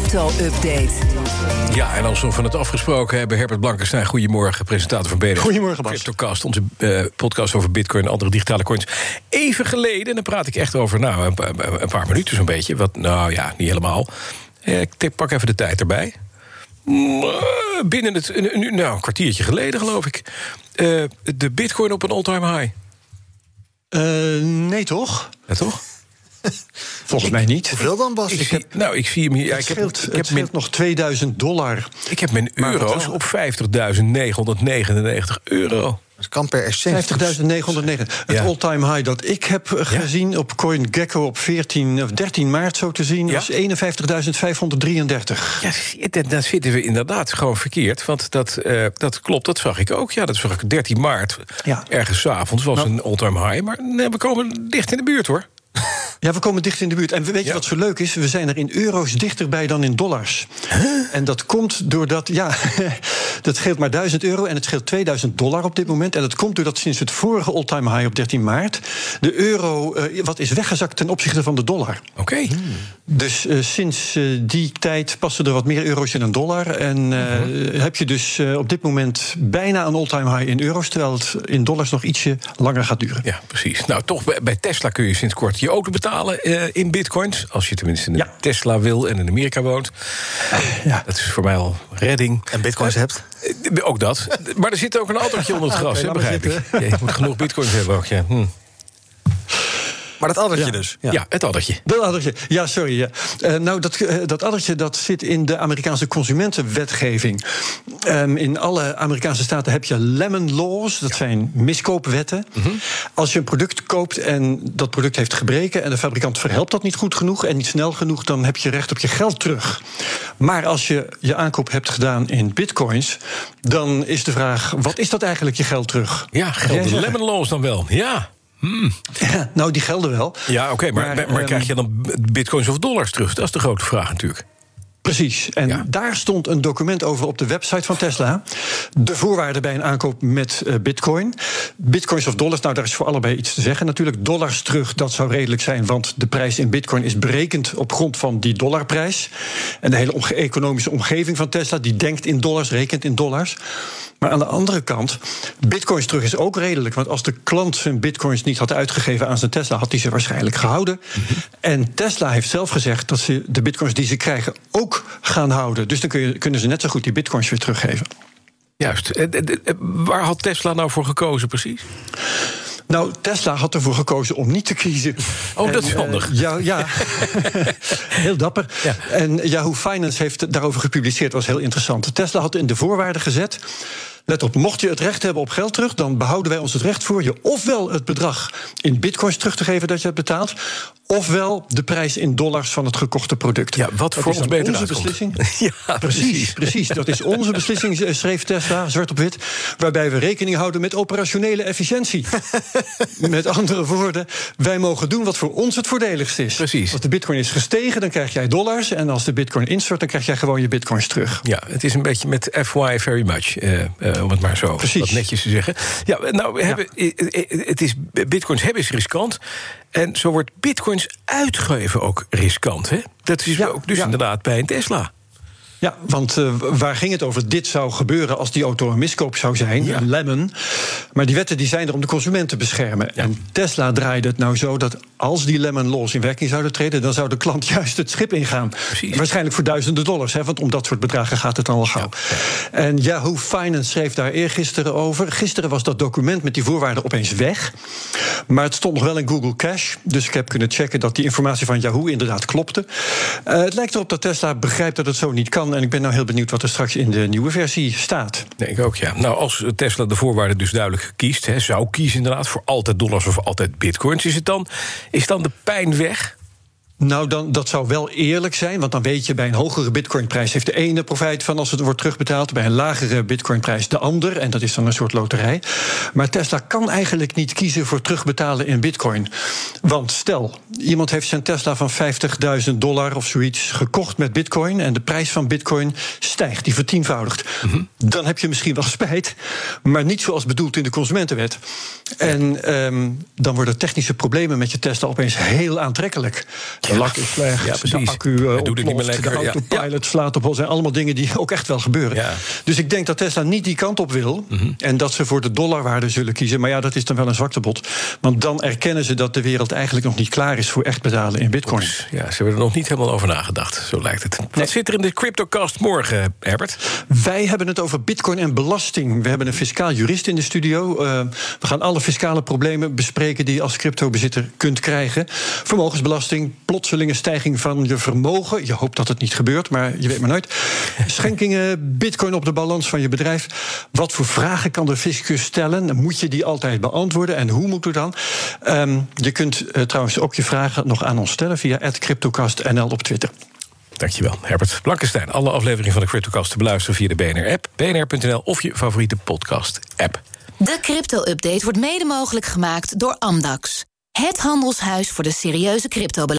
Crypto-update. Ja, en als we van het afgesproken hebben, Herbert Blankenstein, goedemorgen, presentator van BNR. Goedemorgen, Bas. Cryptocast, onze eh, podcast over bitcoin en andere digitale coins. Even geleden, en dan praat ik echt over nou, een, pa- een paar minuten zo'n beetje. Wat, nou ja, niet helemaal. Eh, ik pak even de tijd erbij. Eh, Binnen het, een, een- nou, een kwartiertje geleden, geloof ik. eh, de bitcoin op een all-time high. Eh, nee, toch? Ja, toch? Volgens mij niet. Hoeveel dan, Bas? Ik zie, nou, ik zie hem hier. Ja, het ik heb, scheelt, ik het heb mijn, nog 2000 dollar. ik heb mijn Maar euro's op 50.999 euro. Dat kan per exchange. 50.909. Het Ja. all-time high dat ik heb eh, gezien op CoinGecko op 14 of 13 maart zo te zien, Ja? was 51.533. Ja, dan zitten we inderdaad gewoon verkeerd. Want dat, eh, dat klopt, dat zag ik ook. Ja, dat zag ik 13 maart. Ja. Ergens 's avonds was Nou. een all-time high. Maar nee, we komen dicht in de buurt, hoor. Ja, we komen dicht in de buurt. En weet je Ja. wat zo leuk is? We zijn er in euro's dichterbij dan in dollars. En dat komt doordat, ja, dat scheelt maar 1000 euro en het scheelt 2000 dollar op dit moment. En dat komt doordat sinds het vorige all-time high op 13 maart de euro eh, wat is weggezakt ten opzichte van de dollar. Oké. Hmm. Dus eh, sinds eh, die tijd passen er wat meer euro's in een dollar. En eh, heb je dus eh, op dit moment bijna een all-time high in euro's, terwijl het in dollars nog ietsje langer gaat duren. Ja, precies. Nou, toch, bij, Tesla kun je sinds kort je auto betalen eh, in bitcoins. Als je tenminste een Ja. Tesla wil en in Amerika woont. Ja. Dat is voor mij al redding. En bitcoins hebt. Ook dat. Maar er zit ook een autootje onder het gras, hè, begrijp ik. je moet genoeg bitcoins hebben ook, ja. Hm. Maar dat addertje Ja. dus. Ja. het addertje. Dat addertje, ja, sorry. Ja. Eh, nou, dat, eh, dat addertje dat zit in de Amerikaanse consumentenwetgeving. Ehm, in alle Amerikaanse staten heb je lemon laws, dat zijn miskoopwetten. Als je een product koopt en dat product heeft gebreken... en de fabrikant verhelpt dat niet goed genoeg en niet snel genoeg... dan heb je recht op je geld terug. Maar als je je aankoop hebt gedaan in bitcoins... dan is de vraag, wat is dat eigenlijk, je geld terug? Ja, gelden lemon laws dan wel? Ja. Ja, nou, die gelden wel. Ja, oké, maar, maar, maar ehm, krijg je dan bitcoins of dollars terug? Dat is de grote vraag natuurlijk. Precies. En Ja. daar stond een document over op de website van Tesla. De voorwaarden bij een aankoop met eh, bitcoin. Bitcoins of dollars, nou daar is voor allebei iets te zeggen natuurlijk. Dollars terug, dat zou redelijk zijn, want de prijs in bitcoin is berekend op grond van die dollarprijs. En de hele omge- economische omgeving van Tesla, die denkt in dollars, rekent in dollars. Maar aan de andere kant, bitcoins terug is ook redelijk. Want als de klant zijn bitcoins niet had uitgegeven aan zijn Tesla, had hij ze waarschijnlijk gehouden. En Tesla heeft zelf gezegd dat ze de bitcoins die ze krijgen ook gaan houden. Dus dan kun je, kunnen ze net zo goed die bitcoins weer teruggeven. Juist. Eh, eh, eh, Waar had Tesla nou voor gekozen precies? Nou, Tesla had ervoor gekozen om niet te kiezen. Oh, dat is handig. ja, ja. heel dapper. Ja. En Yahoo Finance heeft daarover gepubliceerd. was heel interessant. Tesla had in de voorwaarden gezet. Let op, mocht je het recht hebben op geld terug, dan behouden wij ons het recht voor je ofwel het bedrag in bitcoins terug te geven dat je hebt betaald, ofwel de prijs in dollars van het gekochte product. Ja, wat Dat voor ons beter onze uitkomt. beslissing. Ja, Precies, precies. Dat is onze beslissing, eh, schreef Tesla, zwart op wit. Waarbij we rekening houden met operationele efficiëntie. met andere woorden, wij mogen doen wat voor ons het voordeligst is. Precies. Als de bitcoin is gestegen, dan krijg jij dollars. En als de bitcoin instort, dan krijg jij gewoon je bitcoins terug. Ja, het is een beetje met FY very much, eh, eh, om het maar zo Precies. wat netjes te zeggen. Ja, nou, we hebben, eh, het is, bitcoins hebben is riskant. En zo wordt bitcoins uitgeven ook riskant. Hè? Dat is Ja, ook dus ja. inderdaad bij een Tesla. Ja, want eh, waar ging het over? Dit zou gebeuren als die auto een miskoop zou zijn, Ja. een lemon. Maar die wetten die zijn er om de consument te beschermen. En Tesla draaide het nou zo dat als die lemon laws in werking zouden treden... dan zou de klant juist het schip ingaan. Precies. Waarschijnlijk voor duizenden dollars, hè, want om dat soort bedragen gaat het dan al gauw. En Yahoo Finance schreef daar eergisteren over. Gisteren was dat document met die voorwaarden opeens weg. Maar het stond nog wel in Google Cash. Dus ik heb kunnen checken dat die informatie van Yahoo inderdaad klopte. Eh, het lijkt erop dat Tesla begrijpt dat het zo niet kan. En ik ben nou heel benieuwd wat er straks in de nieuwe versie staat. Ik ook, ja. Nou, als Tesla de voorwaarden dus duidelijk kiest... Hè, zou kiezen inderdaad voor altijd dollars of altijd bitcoins... is, het dan, is dan de pijn weg? Nou, dan, dat zou wel eerlijk zijn, want dan weet je bij een hogere bitcoinprijs heeft de ene profijt van als het wordt terugbetaald, bij een lagere bitcoinprijs de ander, en dat is dan een soort loterij. Maar Tesla kan eigenlijk niet kiezen voor terugbetalen in bitcoin. Want stel, iemand heeft zijn Tesla van 50.000 dollar of zoiets gekocht met bitcoin en de prijs van bitcoin stijgt, die vertienvoudigt. Dan heb je misschien wel spijt, maar niet zoals bedoeld in de consumentenwet. En ehm, dan worden technische problemen met je Tesla opeens heel aantrekkelijk. De lak is slecht, Ja, de precies. accu uh, Hij doet het niet meer lekker. de Ja. autopilot slaat op hol. zijn allemaal dingen die ook echt wel gebeuren. Ja. Dus ik denk dat Tesla niet die kant op wil... en dat ze voor de dollarwaarde zullen kiezen. Maar ja, dat is dan wel een zwaktebod. Want dan erkennen ze dat de wereld eigenlijk nog niet klaar is... voor echt betalen in bitcoin. Ja, ze hebben er nog niet helemaal over nagedacht, zo lijkt het. Wat zit er in de CryptoCast morgen, Herbert? Wij hebben het over bitcoin en belasting. We hebben een fiscaal jurist in de studio. Uh, we gaan alle fiscale problemen bespreken die je als cryptobezitter kunt krijgen. Vermogensbelasting, plotselinge stijging van je vermogen. Je hoopt dat het niet gebeurt, maar je weet maar nooit. Schenkingen, bitcoin op de balans van je bedrijf. Wat voor vragen kan de fiscus stellen? Moet je die altijd beantwoorden? En hoe moet het dan? Um, je kunt uh, trouwens ook je vragen nog aan ons stellen via CryptoCastNL op Twitter. Dankjewel, Herbert Blankenstein. Alle afleveringen van de CryptoCast te beluisteren via de BNR-app, bnr.nl of je favoriete podcast-app. De crypto-update wordt mede mogelijk gemaakt door Amdax. Het handelshuis voor de serieuze crypto